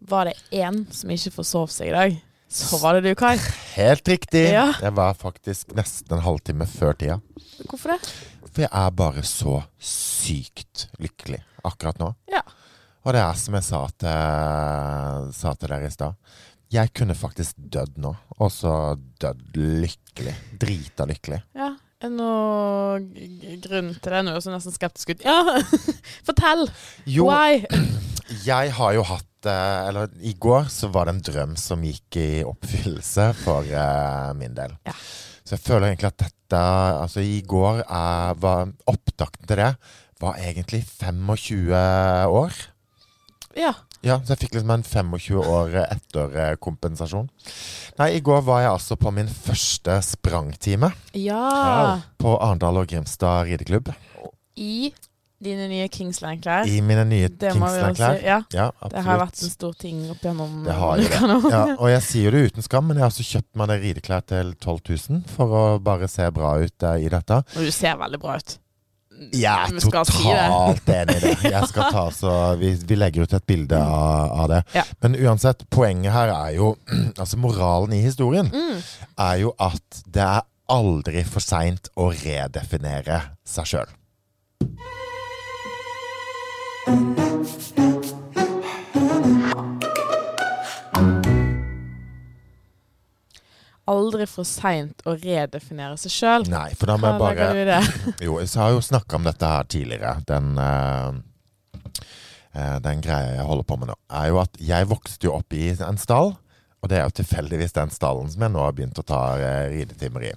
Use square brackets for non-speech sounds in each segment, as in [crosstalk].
var det én som ikke forsov seg i dag, så var det du, Kai. Helt riktig. Ja. Jeg var faktisk nesten en halvtime før tida. Hvorfor det? For jeg er bare så sykt lykkelig akkurat nå. Ja. Og det er som jeg sa til, sa til dere i stad. Jeg kunne faktisk dødd nå, og så dødd lykkelig. Drita lykkelig. Ja. Er det noe grunn til det? Nå høres du nesten skeptisk ut. Ja, [laughs] fortell! Jo, Why? [clears throat] jeg har jo hatt Eller i går så var det en drøm som gikk i oppfyllelse for uh, min del. Ja. Så jeg føler egentlig at dette Altså, i går uh, var opptakten til det var egentlig 25 år. Ja. Ja, så jeg fikk liksom en 25 år etterkompensasjon. Nei, i går var jeg altså på min første sprangtime Ja. på Arendal og Grimstad rideklubb. I dine nye Kingsland-klær. I mine nye må si. Kingsland-klær. Ja. Ja, Det har vært en stor ting opp gjennom Det har jo det. Ja, og jeg sier jo det uten skam, men jeg har også kjøpt meg rideklær til 12 000 for å bare se bra ut eh, i dette. Og du ser veldig bra ut. Jeg er totalt si enig i det. Jeg skal ta, så vi, vi legger ut et bilde av, av det. Ja. Men uansett, poenget her er jo [clears throat] Altså moralen i historien Mm. er jo at det er aldri for seint å redefinere seg sjøl. Aldri for seint å redefinere seg sjøl. Nei, for da må jeg bare du det? [laughs] Jo, jeg har jo snakka om dette her tidligere. Den, eh, den greia jeg holder på med nå, er jo at jeg vokste jo opp i en stall. Og det er jo tilfeldigvis den stallen som jeg nå har begynt å ta uh, ridetimer i.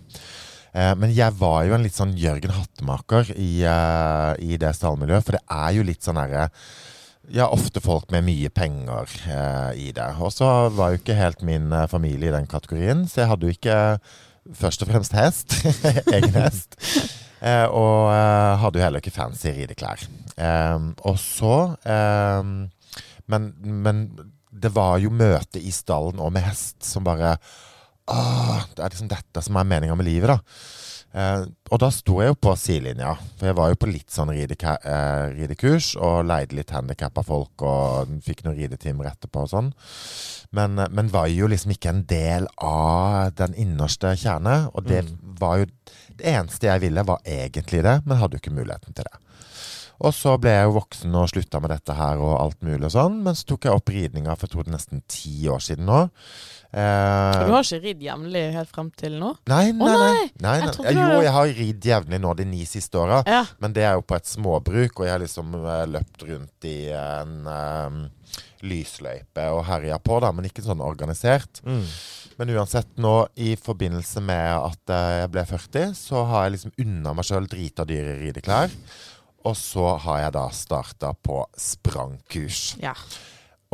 Eh, men jeg var jo en litt sånn Jørgen Hattemaker i, eh, i det stallmiljøet. For det er jo litt sånn herre ja, ofte folk med mye penger eh, i det. Og så var jo ikke helt min eh, familie i den kategorien, så jeg hadde jo ikke først og fremst hest. [laughs] Egen hest. Eh, og eh, hadde jo heller ikke fancy rideklær. Eh, og så eh, men, men det var jo møte i stallen og med hest som bare Det er liksom dette som er meninga med livet, da. Eh, og da sto jeg jo på sidelinja, for jeg var jo på litt sånn rideka eh, ridekurs og leide litt handikappa folk og fikk noen ridetimer etterpå og sånn. Men, eh, men var jo liksom ikke en del av den innerste kjerne. Og det var jo Det eneste jeg ville, var egentlig det, men hadde jo ikke muligheten til det. Og så ble jeg jo voksen og slutta med dette her og alt mulig og sånn. Men så tok jeg opp ridninga for jeg tror det er nesten ti år siden nå. Eh, Du har ikke ridd jevnlig helt frem til nå? Nei, nei, nei. nei! nei, Jeg Jo, jeg har ridd jevnlig nå de ni siste åra. Ja. Men det er jo på et småbruk, og jeg har liksom eh, løpt rundt i en um, lysløype og herja på, da, men ikke sånn organisert. Men uansett, nå i forbindelse med at eh, jeg ble 40, så har jeg liksom unna meg sjøl drita dyre rideklær. Og så har jeg da starta på sprangkurs. ja.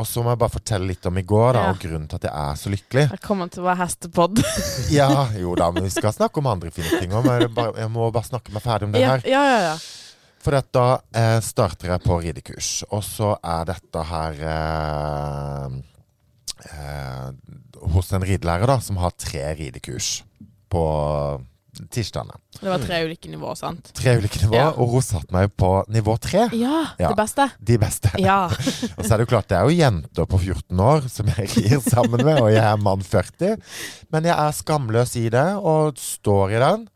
Og så må jeg bare fortelle litt om i går, da, Ja. og grunnen til at jeg er så lykkelig. Velkommen til å være hestepod. [laughs] Ja, jo da, men vi skal snakke om andre fine ting òg. Jeg, jeg må bare snakke meg ferdig om det her. ja, ja. ja. For da eh, starter jeg på ridekurs, og så er dette her eh, eh, hos en ridelærer da, som har tre ridekurs på tirsdagene. Det var tre ulike nivåer, sant? Tre ulike nivåer, Ja. og hun satte meg på nivå tre. Ja, Ja. det beste. De beste. Ja. [laughs] Og så er det jo klart, det er jo jenter på 14 år som jeg rir sammen med, og jeg er mann 40. Men jeg er skamløs i det, og står i den.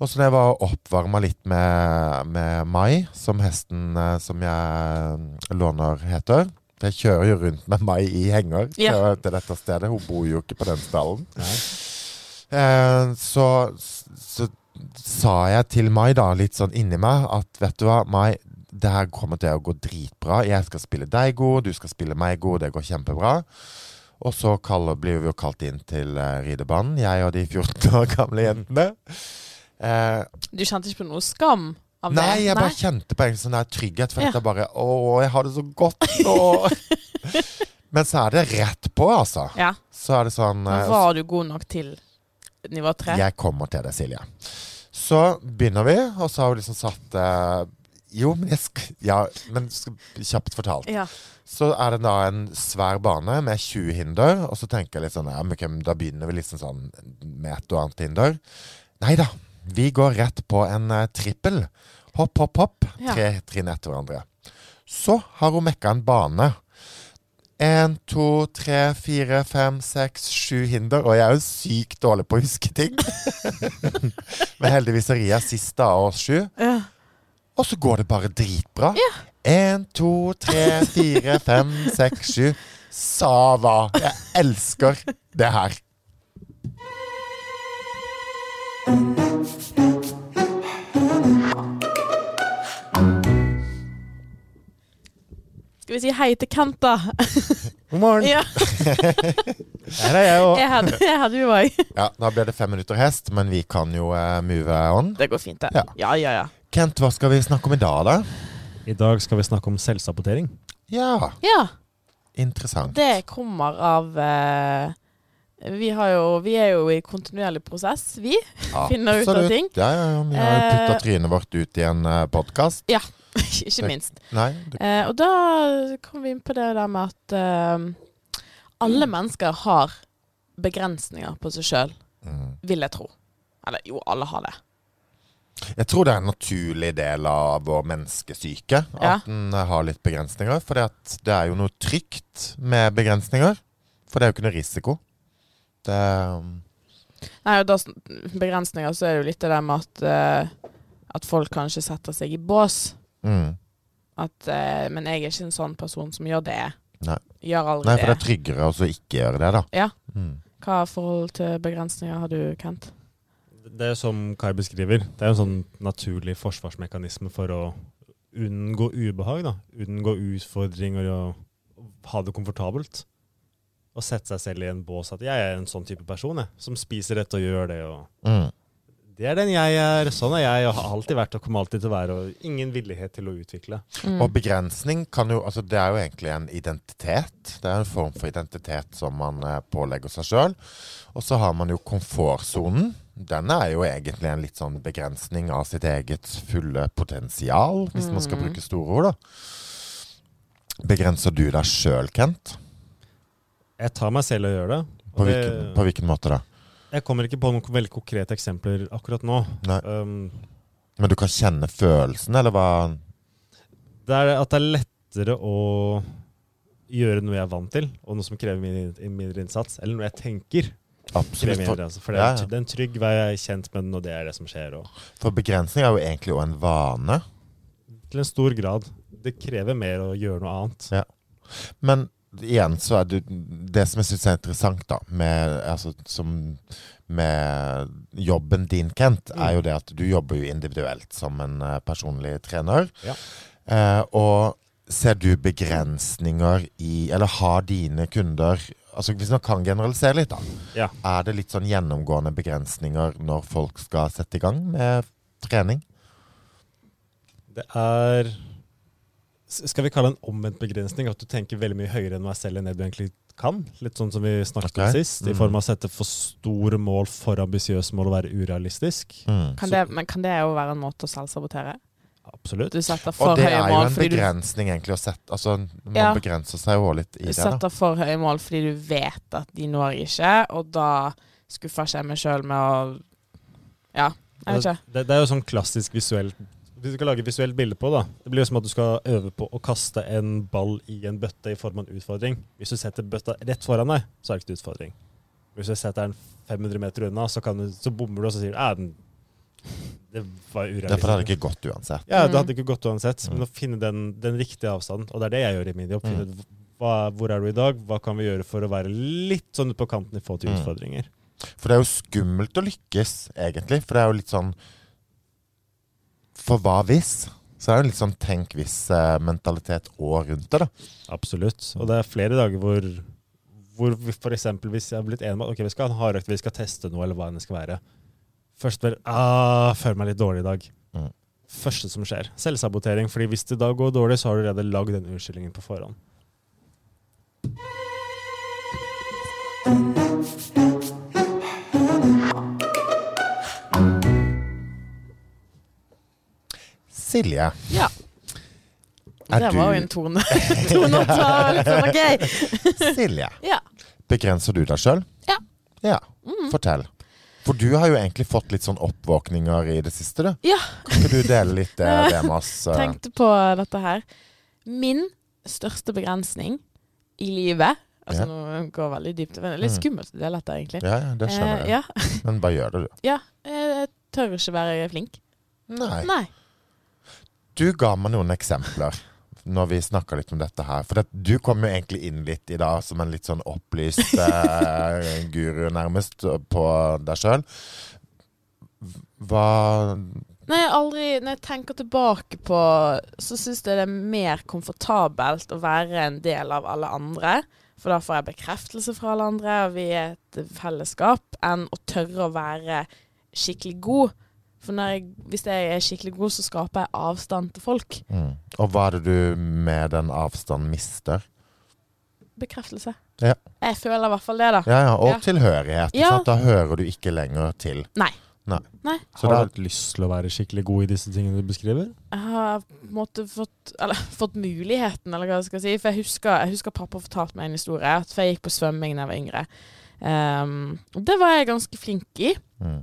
Og så når jeg var oppvarma litt med, med Mai, som hesten eh, som jeg låner heter Jeg kjører jo rundt med Mai i henger Ja. til, dette stedet. Hun bor jo ikke på den stallen. Eh, så, så sa jeg til Mai, da, litt sånn inni meg, at vet du hva, Mai, det her kommer til å gå dritbra. Jeg skal spille deg god, du skal spille meg god, det går kjempebra. Og så kaller, blir vi jo kalt inn til uh, ridebanen, jeg og de 14 år gamle jentene. Eh, Du kjente ikke på noe skam av det? nei, jeg bare kjente på en sånn der trygghet, for Ja. jeg bare Å, jeg har det så godt nå. [laughs] Men så er det rett på, altså. Ja. Så er det sånn Men eh, var du god nok til nivå tre? Jeg kommer til det, Silje. Så begynner vi, og så har vi liksom satt eh, Jo, men jeg skal Ja, men skal, kjapt fortalt. Ja. Så er det da en svær bane med 20 hinder, og så tenker jeg litt sånn ja, men okay, Da begynner vi liksom sånn med et og annet hinder. Nei da. Vi går rett på en eh, trippel. Hopp, hopp, hopp. Tre trinn etter hverandre. Så har hun mekka en bane Én, to, tre, fire, fem, seks, sju hinder. Og jeg er jo sykt dårlig på å huske ting. [laughs] Men heldigvis er Ria sist av oss sju. Ja. Og så går det bare dritbra. Én, to, tre, fire, fem, seks, sju. Sava. Jeg elsker det her. Skal vi si hei til Kent, da? [laughs] God morgen. Ja, [laughs] Her er jeg òg. jeg hadde, jeg hadde jo òg. [laughs] Ja, da ble det fem minutter hest, men vi kan jo eh, move on. Det går fint, det. Ja. Ja, ja, ja. Kent, hva skal vi snakke om i dag, da? I dag skal vi snakke om selvsabotering. Ja, Ja, interessant. det kommer av uh, vi, har jo, vi er jo i kontinuerlig prosess, vi. finner ut av ting. Ja, ja, ja. Vi har jo putta Eh, trynet vårt ut i en uh, podkast. [laughs] Ikke minst. Nei, det, Eh, og da kom vi inn på det der med at eh, alle mennesker har begrensninger på seg sjøl, mm. vil jeg tro. Eller jo, alle har det. Jeg tror det er en naturlig del av vår menneskesyke Ja. at den eh, har litt begrensninger. For det er jo noe trygt med begrensninger. For det er jo ikke noe risiko. Det um, Nei, og da begrensninger, så er det jo litt det der med at, uh, at folk kanskje setter seg i bås. Mm. At, eh, men jeg er ikke en sånn person som gjør det. Nei. Gjør aldri Nei, for det det. er tryggere å ikke gjøre det, da. Ja. Mm. Hva forhold til begrensninger har du, Kent? Det er som Kai beskriver, det er en sånn naturlig forsvarsmekanisme for å unngå ubehag. da. Unngå utfordringer og ha det komfortabelt. Og sette seg selv i en bås at jeg er en sånn type person jeg, som spiser dette og gjør det. og Mm. Det er den jeg er, sånn er jeg og har alltid vært og kommer alltid til å være. og Ingen villighet til å utvikle. Mm. Og begrensning kan jo Altså, det er jo egentlig en identitet. Det er en form for identitet som man eh, pålegger seg sjøl. Og så har man jo komfortsonen. Den er jo egentlig en litt sånn begrensning av sitt eget fulle potensial, hvis man skal Mm. bruke store ord, da. Begrenser du deg sjøl, Kent? Jeg tar meg selv og gjør det. og På, det- på hvilken måte da? Jeg kommer ikke på noen veldig konkrete eksempler akkurat nå. Um, Men du kan kjenne følelsen, eller hva? det er at det er lettere å gjøre noe jeg er vant til, og noe som krever min- mindre innsats. Eller noe jeg tenker Absolutt. mindre. Altså. For det er, det er en trygg vei, jeg er kjent med den, og det er det som skjer. Og for begrensning er jo egentlig også en vane. til en stor grad. Det krever mer å gjøre noe annet. Ja. Men igjen så er det Det som jeg syns er interessant da med, altså, som, med jobben din, Kent, er jo det at du jobber jo individuelt som en uh, personlig trener. Ja. Uh, og ser du begrensninger i Eller har dine kunder altså Hvis man kan generalisere litt, da. Ja. Er det litt sånn gjennomgående begrensninger når folk skal sette i gang med trening? Det er Skal vi kalle det en omvendt begrensning? At du tenker veldig mye høyere enn deg selv enn det du egentlig kan? Litt sånn som vi snakket okay. om sist, i form av å sette for store mål, for ambisiøse mål og være urealistisk. Mm. Kan det, men kan det jo være en måte å selvsabotere? Absolutt. Du setter Og det er jo en begrensning, du egentlig å sette Altså, man Ja. begrenser seg jo litt i det, da. setter for høye mål fordi du vet at de når ikke, og da skuffer ikke jeg meg sjøl med å Ja, jeg vet ikke. Det, det er jo sånn klassisk visuelt Hvis du skal lage et visuelt bilde på da, det blir jo som at du skal øve på å kaste en ball i en bøtte i form av en utfordring. Hvis du setter bøtta rett foran deg, så er det ikke en utfordring. Hvis du setter den 500 meter unna, så, kan du, så bommer du og så sier du «Æ, den, det var urealistisk. Derfor hadde det ikke gått uansett. Ja, det Mm. hadde ikke gått uansett. Men å finne den, den riktige avstanden, og det er det jeg gjør i min jobb. Finne hva, hvor er du i dag, hva kan vi gjøre for å være litt sånn ute på kanten i forhold til Mm. utfordringer. For det er jo skummelt å lykkes, egentlig. For det er jo litt sånn For hva hvis? Så det er jo litt sånn tenk hvis-mentalitet òg rundt det, da. Absolutt. Og det er flere dager hvor, hvor eksempel hvis jeg har blitt enig med ok, vi skal ha en hardøkt, vi skal teste noe, eller hva enn det skal være. Først vel ah, føler meg litt dårlig i dag. Mm. Første som skjer. Selvsabotering. fordi hvis det da går dårlig, så har du allerede lagd den unnskyldningen på forhånd. Silje, Ja. Er det var jo en tone. [laughs] tone å ta Liksom, ok. [laughs] Silje. Ja. Begrenser du deg sjøl? Ja. ja. Mm. Fortell. For du har jo egentlig fått litt sånn oppvåkninger i det siste, du. Ja. Kan ikke du dele litt [laughs] det, det med oss? eh? Tenkte på dette her. Min største begrensning i livet. Altså Ja. nå går veldig dypt. Det er litt Mm. skummelt å dele dette, egentlig. Ja, ja, det skjønner Eh, jeg. ja. Men bare gjør det, du. ja. Jeg tør ikke være flink. Nei. Nei. Du ga meg noen eksempler når vi snakka litt om dette her. For det, du kom jo egentlig inn litt i dag som en litt sånn opplyst [laughs] eh, guru, nærmest, på deg sjøl. Hva Nei, aldri, når jeg tenker tilbake på Så syns jeg det er mer komfortabelt å være en del av alle andre. For da får jeg bekreftelse fra alle andre, og vi er et fellesskap, enn å tørre å være skikkelig god. For når jeg, hvis jeg er skikkelig god, så skaper jeg avstand til folk. mm. Og hva er det du med den avstanden mister? Bekreftelse. Ja. Jeg føler i hvert fall det, da. Ja, ja, Og Ja. tilhørighet. Ja. sant? Da hører du ikke lenger til. Nei. Nei. Nei. Så Har du hatt lyst til å være skikkelig god i disse tingene du beskriver? Jeg har måtte, fått, eller, [laughs] fått muligheten, eller hva jeg skal si. For jeg husker, jeg husker pappa fortalte meg en historie. At jeg gikk på svømming da jeg var yngre. Um, det var jeg ganske flink i. mm.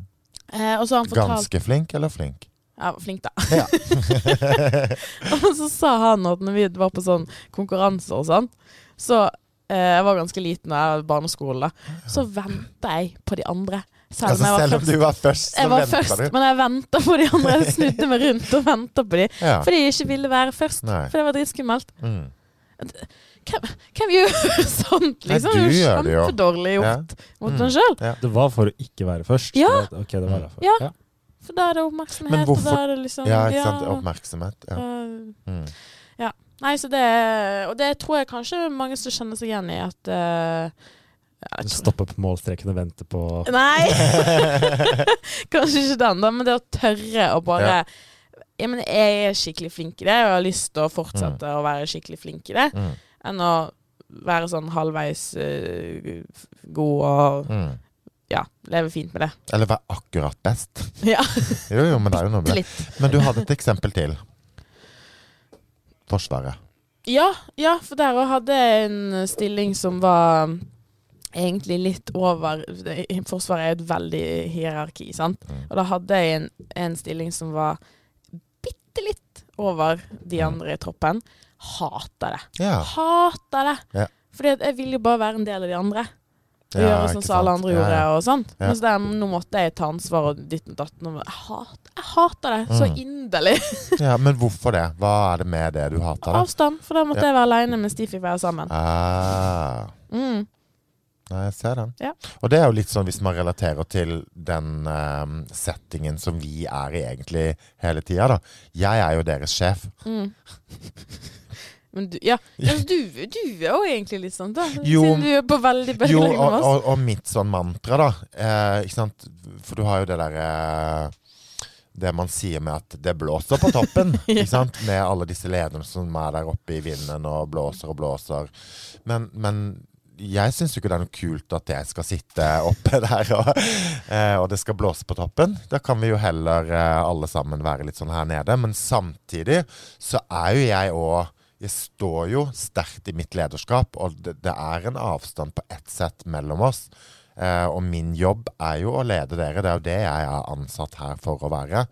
Eh, og så han fortalt Ganske flink eller flink? Ja, flink, da. Ja. [laughs] og så sa han at når vi var på sånn konkurranser og sånn, så eh, Jeg var ganske liten da jeg var barneskole, da. Så venta jeg på de andre. Selv Altså, selv om du var først, så Jeg var først, du. men jeg venta på de andre. Jeg snudde meg rundt og venta på de Ja. fordi jeg ikke ville være først. Nei. For det var dritskummelt. Mm. Hvem, hvem gjør [laughs] sånt, Nei, liksom? du det er jo gjør det jo. kjempedårlig gjort mot Mm. sjøl. Det var for å ikke være først? Ja. Det okay, det var derfor. Ja. For da er det oppmerksomhet, Men hvorfor- og da er det liksom Ja, ikke sant. Oppmerksomhet. Ja. Uh, Mm. Nei, så det Og det tror jeg kanskje mange som kjenner seg igjen i at uh, ja, jeg Stoppe på målstreken og vente på Nei! [laughs] kanskje ikke den, da, men det å tørre å bare Ja. ja. men jeg er skikkelig flink i det, og jeg har lyst til å fortsette å være skikkelig flink i det, Mm. Enn å være sånn halvveis uh, god og Mm. ja, leve fint med det. [laughs] Eller være akkurat best. Ja, [laughs] Jo, jo, men det er jo noe med det. Men du hadde et eksempel til. Forsvaret. Ja, ja, for der òg hadde jeg en stilling som var egentlig litt over Forsvaret er et veldig hierarki, sant. Mm. Og da hadde jeg en, en stilling som var bitte litt over de Mm. andre i troppen. Hater det. Ja. Hater det. Ja. Fordi jeg vil jo bare være en del av de andre. Og Ja, gjøre sånn som alle andre Ja, gjorde. ja. og sånn. Ja. så der, nå måtte jeg ta ansvar og ditt og datt. Jeg, hat, jeg hater det så Mm. inderlig. [laughs] ja, men hvorfor det? Hva er det med det du hater, da? Avstand. For da måtte Ja. jeg være aleine mens de fikk være sammen. Ah, Mm. nei, jeg ser den. Ja. Og det er jo litt sånn hvis man relaterer til den um, settingen som vi er i egentlig hele tida, da. Jeg er jo deres sjef. Mm. [laughs] Men du, ja, ja du, du er jo egentlig litt sånn, da. Jo. Siden du er på veldig Jo, bølgelengde og, og, og mitt sånn mantra, da. Eh, ikke sant? For du har jo det derre Det man sier med at det blåser på toppen. [laughs] Ja. ikke sant? Med alle disse lederne som er der oppe i vinden og blåser og blåser. Men, men jeg syns jo ikke det er noe kult at jeg skal sitte oppe [laughs] der og, eh, og det skal blåse på toppen. Da kan vi jo heller eh, alle sammen være litt sånn her nede. Men samtidig så er jo jeg òg jeg står jo sterkt i mitt lederskap, og det, det er en avstand på ett sett mellom oss. Eh, og min jobb er jo å lede dere. Det er jo det jeg er ansatt her for å være.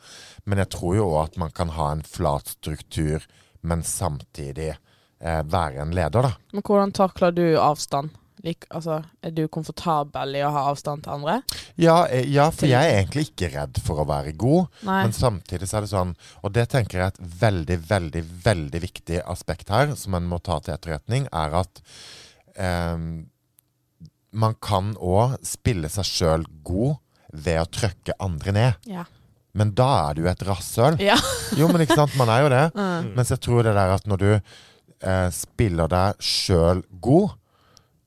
Men jeg tror jo òg at man kan ha en flat struktur, men samtidig eh, være en leder, da. Men hvordan takler du avstand? Lik, altså, er du komfortabel i å ha avstand til andre? Ja, eh, ja, for jeg er egentlig ikke redd for å være god. Nei. Men samtidig så er det sånn, og det tenker jeg er et veldig, veldig, veldig viktig aspekt her, som en må ta til etterretning, er at eh, man kan òg spille seg sjøl god ved å trykke andre ned. Ja. Men da er du et rasshøl. ja. Jo, men ikke sant, man er jo det. [laughs] Mm. Mens jeg tror det der at når du eh, spiller deg sjøl god,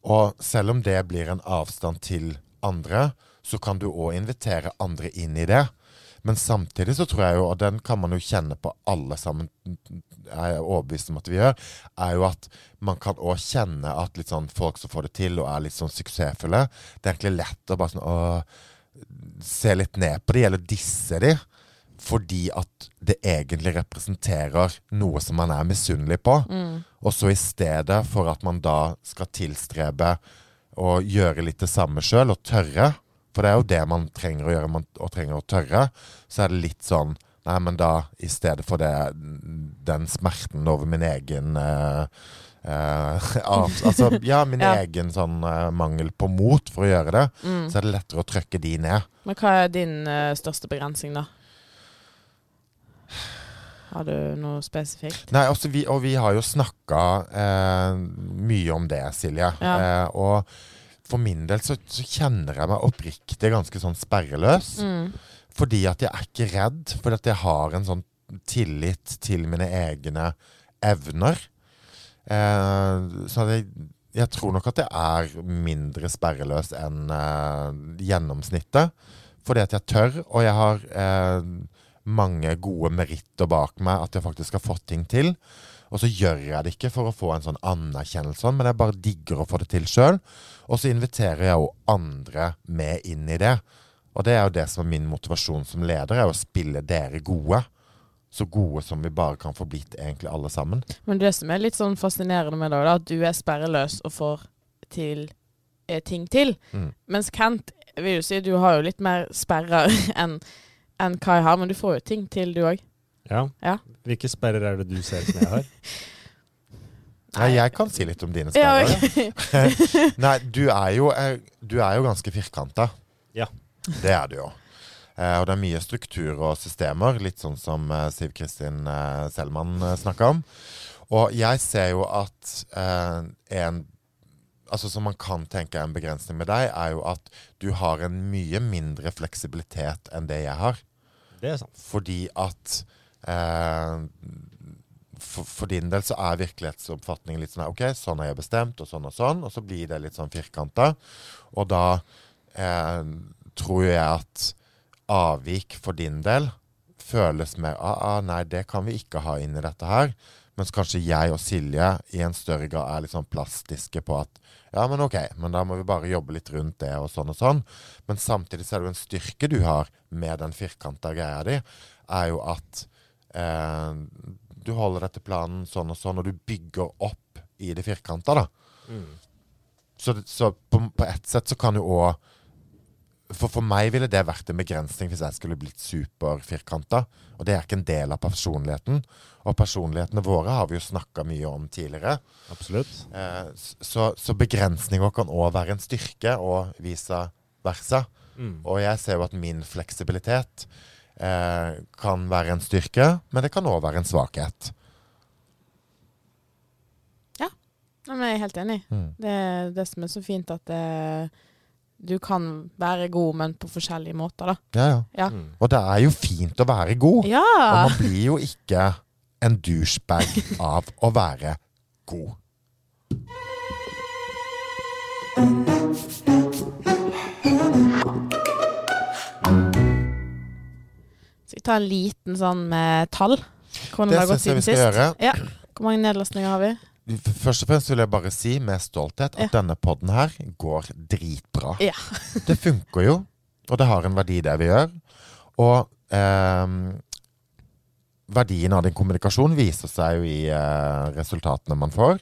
og selv om det blir en avstand til andre, så kan du òg invitere andre inn i det. Men samtidig så tror jeg jo, og den kan man jo kjenne på alle sammen, jeg er overbevist om at vi gjør, er jo at man kan òg kjenne at litt sånn folk som får det til og er litt sånn suksessfulle, det er egentlig lett å bare sånn å se litt ned på de, eller disse de. Fordi at det egentlig representerer noe som man er misunnelig på. Mm. Og så i stedet for at man da skal tilstrebe å gjøre litt det samme sjøl, og tørre, for det er jo det man trenger å gjøre, man, og trenger å tørre, så er det litt sånn Nei, men da, i stedet for det, den smerten over min egen eh, eh, [laughs] av, altså, ja, min [laughs] Ja. egen sånn eh, mangel på mot for å gjøre det, Mm. så er det lettere å trykke de ned. Men hva er din eh, største begrensning, da? Har du noe spesifikt? Nei, altså vi, og vi har jo snakka eh, mye om det, Silje. Ja. Eh, og for min del så, så kjenner jeg meg oppriktig ganske sånn sperreløs. Mm. Fordi at jeg er ikke redd, fordi at jeg har en sånn tillit til mine egne evner. Eh, så jeg, jeg tror nok at jeg er mindre sperreløs enn eh, gjennomsnittet. Fordi at jeg tør, og jeg har eh, mange gode meritter bak meg at jeg faktisk har fått ting til. Og så gjør jeg det ikke for å få en sånn anerkjennelse, men jeg bare digger å få det til sjøl. Og så inviterer jeg jo andre med inn i det. Og det er jo det som er min motivasjon som leder, er å spille dere gode. Så gode som vi bare kan få blitt egentlig alle sammen. Men det som er litt sånn fascinerende med det, er at du er sperreløs og får til eh, ting til. Mm. Mens Kent vil jo si du har jo litt mer sperrer [laughs] enn enn hva jeg har, men du får jo ting til, du òg. Ja. Ja. Hvilke sperrer er det du ser som jeg har? [laughs] Nei, jeg kan si litt om dine Ja, sperrer. [laughs] Nei, du er jo, eh, du er jo ganske firkanta. Ja. Det er du jo. Eh, og det er mye struktur og systemer, litt sånn som eh, Siv Kristin Selman snakka om. Og jeg ser jo at eh, en Altså Som man kan tenke er en begrensning med deg, er jo at du har en mye mindre fleksibilitet enn det jeg har. Det er sant. Fordi at eh, for, for din del så er virkelighetsoppfatningen litt sånn her, OK, sånn har jeg bestemt, og sånn og sånn. Og så blir det litt sånn firkanta. Og da eh, tror jeg at avvik for din del føles mer ah, ah, Nei, det kan vi ikke ha inn i dette her. Mens kanskje jeg og Silje i en større grad er litt sånn plastiske på at ja, men ok, men da må vi bare jobbe litt rundt det og sånn og sånn. Men samtidig så er det jo en styrke du har med den firkanta greia di, er jo at eh, du holder deg til planen sånn og sånn, og du bygger opp i det firkanta, da. Mm. Så, så på, på ett sett så kan jo òg for, for meg ville det vært en begrensning hvis jeg skulle blitt superfirkanta. Og det er ikke en del av personligheten. Og personlighetene våre har vi jo snakka mye om tidligere. Absolutt. Eh, så, så begrensninger kan òg være en styrke, og vice versa. Mm. Og jeg ser jo at min fleksibilitet eh, kan være en styrke, men det kan òg være en svakhet. Ja. jeg er helt enig. Mm. Det er det som er så fint, at eh, du kan være god, men på forskjellige måter, da. Ja, ja. Ja. Mm. Og det er jo fint å være god. Ja! Og man blir jo ikke en douchebag av å være god. Skal vi ta en liten sånn med tall? Hvordan det, Det har gått siden sist? gjøre. Ja. Hvor mange nedlastninger har vi? Først og fremst vil jeg bare si med stolthet at Ja. denne podden her går dritbra. Ja. [laughs] Det funker jo, og det har en verdi det vi gjør. Og eh, verdien av din kommunikasjon viser seg jo i eh, resultatene man får.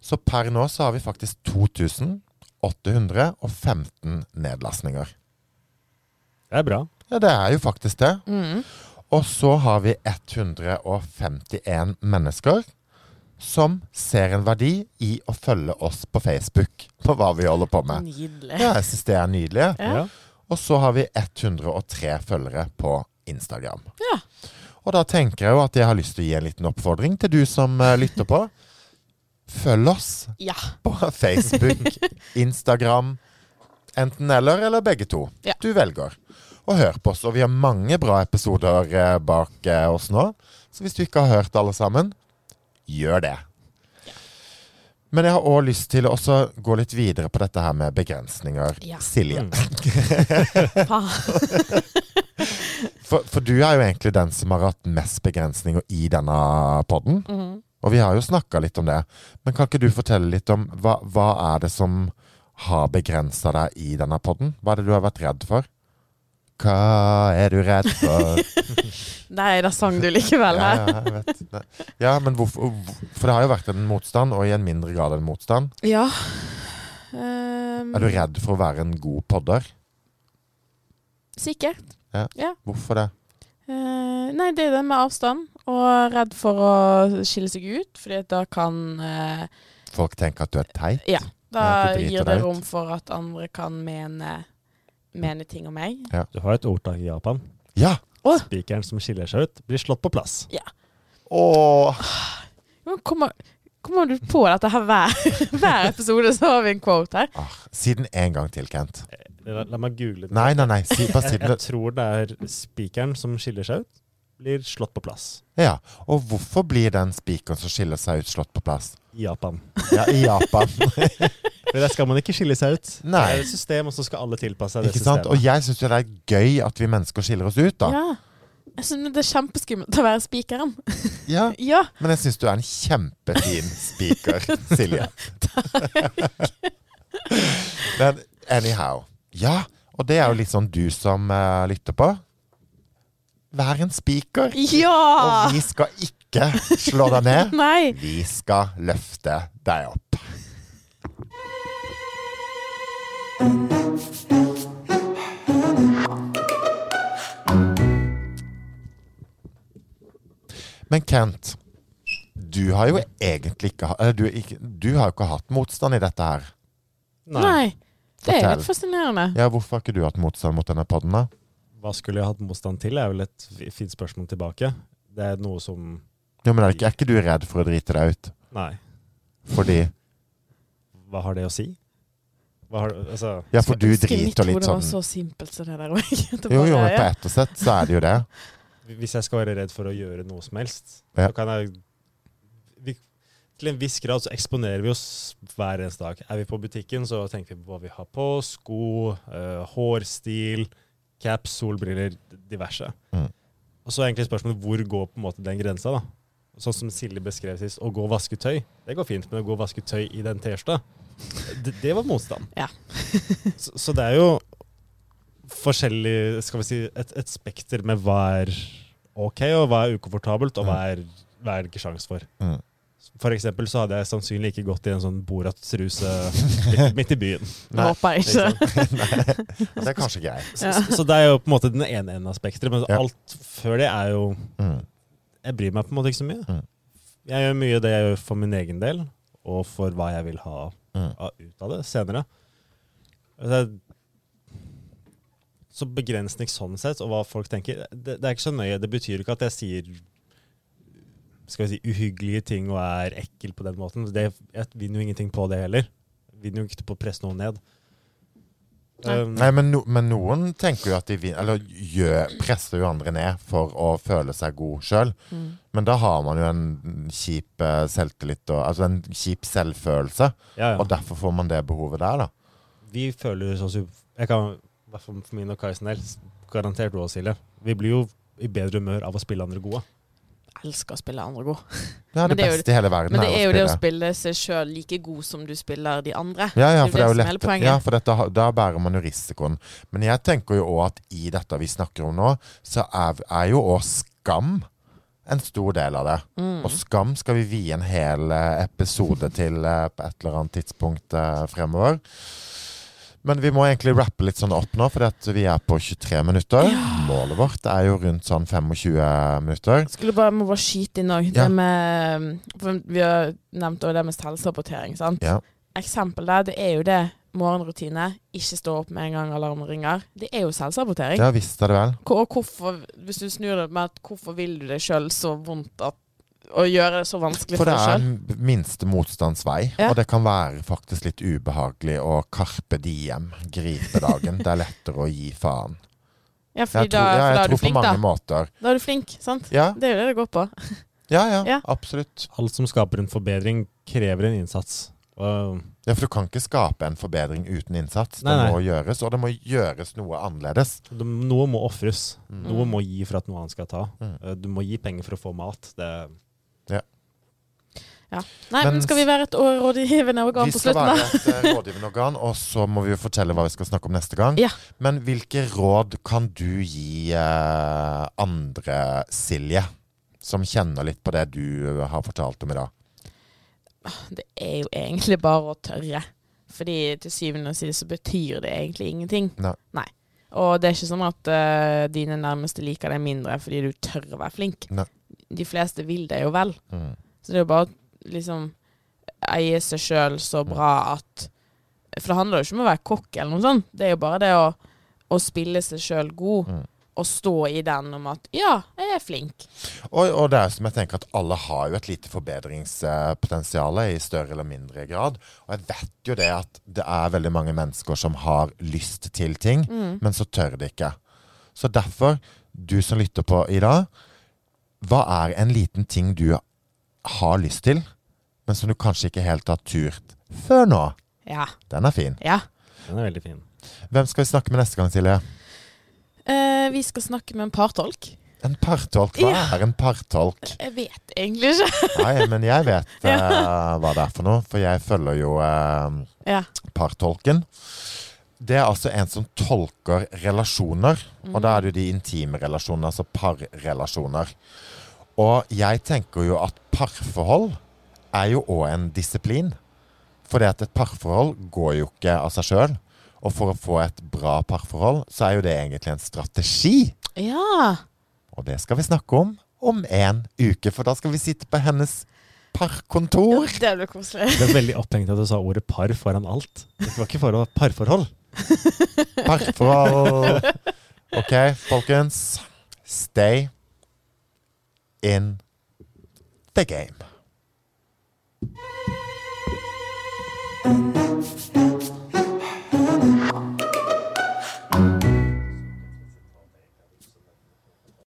Så per nå så har vi faktisk 2815 nedlastninger. Det er bra. Ja, det er jo faktisk det. Mm. Og så har vi 151 mennesker som ser en verdi i å følge oss på Facebook på hva vi holder på med. Nydelig. Ja, jeg syns det er nydelig. Ja. Og så har vi 103 følgere på Instagram. Ja. Og da tenker jeg jo at jeg har lyst til å gi en liten oppfordring til du som eh, lytter på. Følg oss Ja. på Facebook, [laughs] Instagram, enten eller, eller begge to. Ja. Du velger. Og hør på oss. Og vi har mange bra episoder eh, bak eh, oss nå. Så hvis du ikke har hørt alle sammen, gjør det. Men jeg har òg lyst til å også gå litt videre på dette her med begrensninger. Ja. Silje. Mm. [laughs] For, for du er jo egentlig den som har hatt mest begrensninger i denne podden. -hmm. Og vi har jo snakka litt om det. Men kan ikke du fortelle litt om hva, hva er det som har begrensa deg i denne podden? Hva er det du har vært redd for? Hva er du redd for? [laughs] Nei, da sang du likevel ja, her. ja, vet. Ja, men hvorfor For det har jo vært en motstand, og i en mindre grad en motstand. Ja. Um, Er du redd for å være en god podder? Sikkert. Hvorfor det? Uh, nei, det er det med avstand. Og redd for å skille seg ut, fordi da kan uh, Folk tenker at du er teit. Ja. Da Ja, gir det rom for at andre kan mene, mene ting om meg. Du har et ordtak i Japan. Ja! Spikeren som skiller seg ut, blir slått på plass. Åh. Men Kommer, kommer du på dette her hver, [laughs] hver episode, så har vi en quote her? Ah, si den en gang til, Kent. La, la meg google det. Nei, nei, nei. Si, [laughs] Jeg, jeg tror det er spikeren som skiller seg ut, blir slått på plass. Ja. Og hvorfor blir den spikeren som skiller seg ut, slått på plass? I Japan. Ja, i Japan. [laughs] For der skal man ikke skille seg ut. Nei. Det er et system, og så skal alle tilpasse seg det Ikke sant? Og jeg syns jo det er gøy at vi mennesker skiller oss ut, da. Ja. Jeg synes det er kjempeskummelt å være spikeren. [laughs] Ja. Ja. Men jeg syns du er en kjempefin spiker, [laughs] Silje. Men anyhow. Ja, og det er jo litt sånn du som uh, lytter på. Vær en spiker. Ja! Og vi skal ikke slå deg ned. [laughs] Nei. Vi skal løfte deg opp. Men Kent, du har jo egentlig ikke, du, ikke Du har jo ikke hatt motstand i dette her. Nei. Det er litt fascinerende. Ja, Hvorfor har ikke du hatt motstand mot denne podden, da? Hva skulle jeg hatt motstand til, er vel et fint spørsmål tilbake. Det er noe som Ja, men er ikke, er ikke du redd for å drite deg ut? Nei. Fordi Hva har det å si? Hva har, altså, Ja, for du Skal driter mitt litt hode var sånn så simpelt som det der òg. [laughs] Jo, jo, men på ett og sett så er det jo det. Hvis jeg skal være redd for å gjøre noe som helst, Ja. så kan jeg vi, Til en viss grad så eksponerer vi oss hver eneste dag. Er vi på butikken, så tenker vi på hva vi har på. Sko, øh, hårstil, caps, solbriller, diverse. Mm. Og så er egentlig spørsmålet hvor går på en måte den grensa, da? Sånn som Silje beskrev sist, å gå og vaske tøy, det går fint, men å gå og vaske tøy i den T-skjorta, det, det var motstand. Ja. [laughs] så, så det er jo forskjellig Skal vi si et, et spekter med hva er ok, og hva er ukomfortabelt, og hva er, hva er det ikke sjans for. Mm. For eksempel så hadde jeg sannsynlig ikke gått i en sånn Borat-truse [laughs] midt, midt i byen. Nei, Håper jeg ikke. [laughs] det er kanskje greit. Så, så det er jo på en måte den ene enden av spekteret, men Ja. alt før det er jo Mm. Jeg bryr meg på en måte ikke så mye. Mm. Jeg gjør mye det jeg gjør for min egen del, og for hva jeg vil ha Mm. ut av det senere. Så er- Så begrensning sånn sett, og hva folk tenker, det, det er ikke så nøye. Det betyr ikke at jeg sier skal vi si, uhyggelige ting og er ekkel på den måten. Det, jeg vinner jo ingenting på det heller. Jeg vinner jo ikke på å presse noen ned. Nei. Um, Nei, men, no, men noen tenker jo at de vinner, Eller gjør, presser jo andre ned for å føle seg god sjøl. Mm. Men da har man jo en kjip eh, selvtillit og Altså en kjip selvfølelse. ja, ja. Og derfor får man det behovet der, da. vi føler sånn som Jeg kan, i hvert fall for min og Kaisen del, garantert du også, Silje. Vi blir jo i bedre humør av å spille andre gode. Elsker å spille andre god. Det er det, det er jo- beste i hele verden. Men det er jo det å spille. seg sjøl like god som du spiller de andre. Ja, ja, for det det lett. Ja, for dette, da bærer man jo risikoen. Men jeg tenker jo òg at i dette vi snakker om nå, så er, er jo òg skam en stor del av det. Mm. Og skam skal vi vie en hel eh, episode til eh, på et eller annet tidspunkt eh, fremover. Men vi må egentlig rappe litt sånn opp nå, for vi er på 23 minutter. Målet vårt er jo rundt sånn 25 minutter. Skulle bare, må bare skyte inn òg. Ja. Det med for Vi har nevnt det med selvsabotering. sant? Ja. Eksempel der, det er jo det. Morgenrutine. Ikke stå opp med en gang alarmen ringer. Det er jo selvsabotering. Ja visst er det vel. Hvor- hvorfor, hvis du snur det med at hvorfor vil du deg sjøl så vondt at, å gjøre det så vanskelig For for det deg er sjøl? en minste motstands vei, Ja. og det kan være faktisk litt ubehagelig å carpe diem, gripe dagen. Det er lettere å gi faen. Ja, fordi Jeg da, tror, ja, for da er du flink, da. måter. Da er du flink, sant? Ja, Det er jo det det går på. [laughs] ja, ja, Ja. absolutt. Alt som skaper en forbedring, krever en innsats. Og Ja, For du kan ikke skape en forbedring uten innsats. Det Nei, nei. må gjøres, og det må gjøres noe annerledes. det, noe må ofres. Mm. Noe må gi for at noe annet skal ta. Mm. Eh, Du må gi penger for å få mat. Det, Nei, Men men skal vi være et rådgivende organ Vi skal være et eh, rådgivende organ, og så må vi jo fortelle hva vi skal snakke om neste gang. Ja. Men hvilke råd kan du gi eh, andre, Silje, som kjenner litt på det du har fortalt om i dag? Det er jo egentlig bare å tørre. Fordi til syvende og sist så betyr det egentlig ingenting. Nei. Og det er ikke sånn at uh, dine nærmeste liker deg mindre fordi du tør å være flink. Nei. de fleste vil det jo vel. Mm. Så det er jo bare å liksom eie seg sjøl så bra at For det handler jo ikke om å være kokk eller noe sånt. Det er jo bare det å, å spille seg sjøl god Mm. og stå i den om at ja, jeg er flink. Og, og det er som jeg tenker at alle har jo et lite forbedringspotensial i større eller mindre grad. Og jeg vet jo det at det er veldig mange mennesker som har lyst til ting, Mm. men så tør de ikke. Så derfor, du som lytter på i dag, hva er en liten ting du har lyst til, men som du kanskje ikke helt har turt før nå? Ja. Den er fin. ja. Den er veldig fin. Hvem skal vi snakke med neste gang, Silje? Eh, vi skal snakke med en partolk. En partolk. Hva Ja. er en partolk? Jeg vet egentlig ikke. [laughs] Nei, men jeg vet eh, hva det er for noe, for jeg følger jo uh, Ja. partolken. Det er altså en som tolker relasjoner, og da er det jo de intime relasjonene, altså parrelasjoner. Og jeg tenker jo at parforhold er jo òg en disiplin. For det at et parforhold går jo ikke av seg sjøl. Og for å få et bra parforhold, så er jo det egentlig en strategi. Ja. Og det skal vi snakke om om en uke, for da skal vi sitte på hennes parkontor. Det blir koselig. Det er veldig opphengt av at du sa ordet par foran alt. Det var ikke for å parforhold. Parforhold. OK, folkens. Stay in the game.